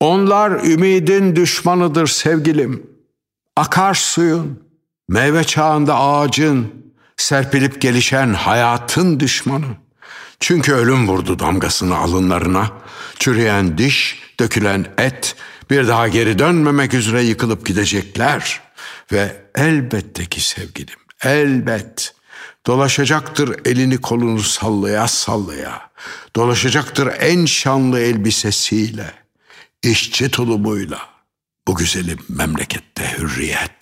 Onlar ümidin düşmanıdır sevgilim. Akar suyun, meyve çağında ağacın, serpilip gelişen hayatın düşmanı. Çünkü ölüm vurdu damgasını alınlarına, çürüyen diş, dökülen et, bir daha geri dönmemek üzere yıkılıp gidecekler. Ve elbette ki sevgilim, elbet dolaşacaktır elini kolunu sallaya sallaya, dolaşacaktır en şanlı elbisesiyle, işçi tulumuyla, bu güzelim memlekette hürriyet.